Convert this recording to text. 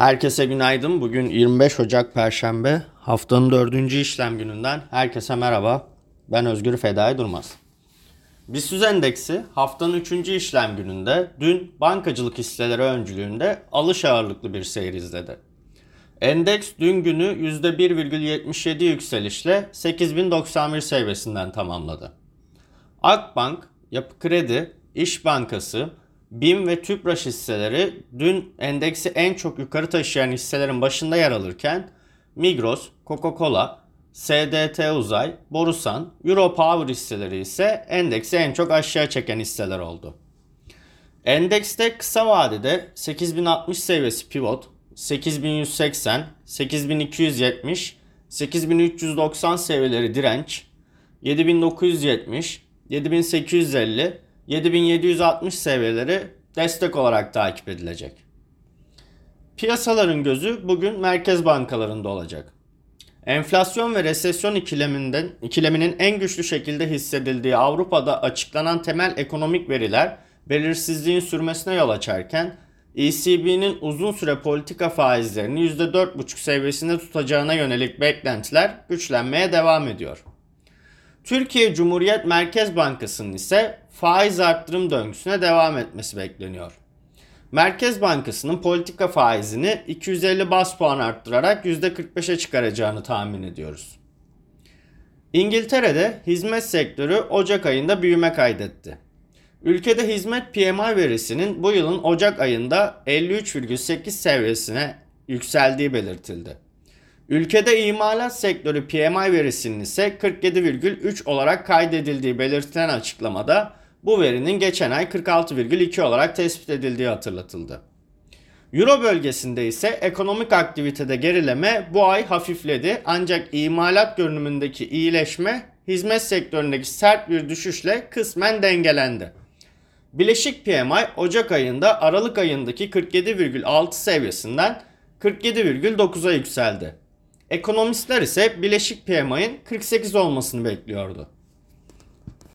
Herkese günaydın. Bugün 25 Ocak Perşembe. Haftanın dördüncü işlem gününden herkese merhaba. Ben Özgür Fedai Durmaz. BIST endeksi haftanın üçüncü işlem gününde dün bankacılık hisseleri öncülüğünde alış ağırlıklı bir seyir izledi. Endeks dün günü %1,77 yükselişle 8091 seviyesinden tamamladı. Akbank, Yapı Kredi, İş Bankası, BİM ve TÜPRAŞ hisseleri dün endeksi en çok yukarı taşıyan hisselerin başında yer alırken Migros, Coca-Cola, SDT Uzay, Borusan, Europower hisseleri ise endeksi en çok aşağı çeken hisseler oldu. Endekste kısa vadede 8060 seviyesi pivot, 8180, 8270, 8390 seviyeleri direnç, 7970, 7850, 7760 seviyeleri destek olarak takip edilecek. Piyasaların gözü bugün merkez bankalarında olacak. Enflasyon ve resesyon ikileminden, ikileminin en güçlü şekilde hissedildiği Avrupa'da açıklanan temel ekonomik veriler belirsizliğin sürmesine yol açarken ECB'nin uzun süre politika faizlerini %4,5 seviyesinde tutacağına yönelik beklentiler güçlenmeye devam ediyor. Türkiye Cumhuriyet Merkez Bankası'nın ise faiz arttırım döngüsüne devam etmesi bekleniyor. Merkez Bankası'nın politika faizini 250 bas puan arttırarak %45'e çıkaracağını tahmin ediyoruz. İngiltere'de hizmet sektörü Ocak ayında büyüme kaydetti. Ülkede hizmet PMI verisinin bu yılın Ocak ayında 53,8 seviyesine yükseldiği belirtildi. Ülkede imalat sektörü PMI verisinin ise 47,3 olarak kaydedildiği belirtilen açıklamada bu verinin geçen ay 46,2 olarak tespit edildiği hatırlatıldı. Euro bölgesinde ise ekonomik aktivitede gerileme bu ay hafifledi ancak imalat görünümündeki iyileşme hizmet sektöründeki sert bir düşüşle kısmen dengelendi. Bileşik PMI Ocak ayında Aralık ayındaki 47,6 seviyesinden 47,9'a yükseldi. Ekonomistler ise bileşik PMI'nin 48 olmasını bekliyordu.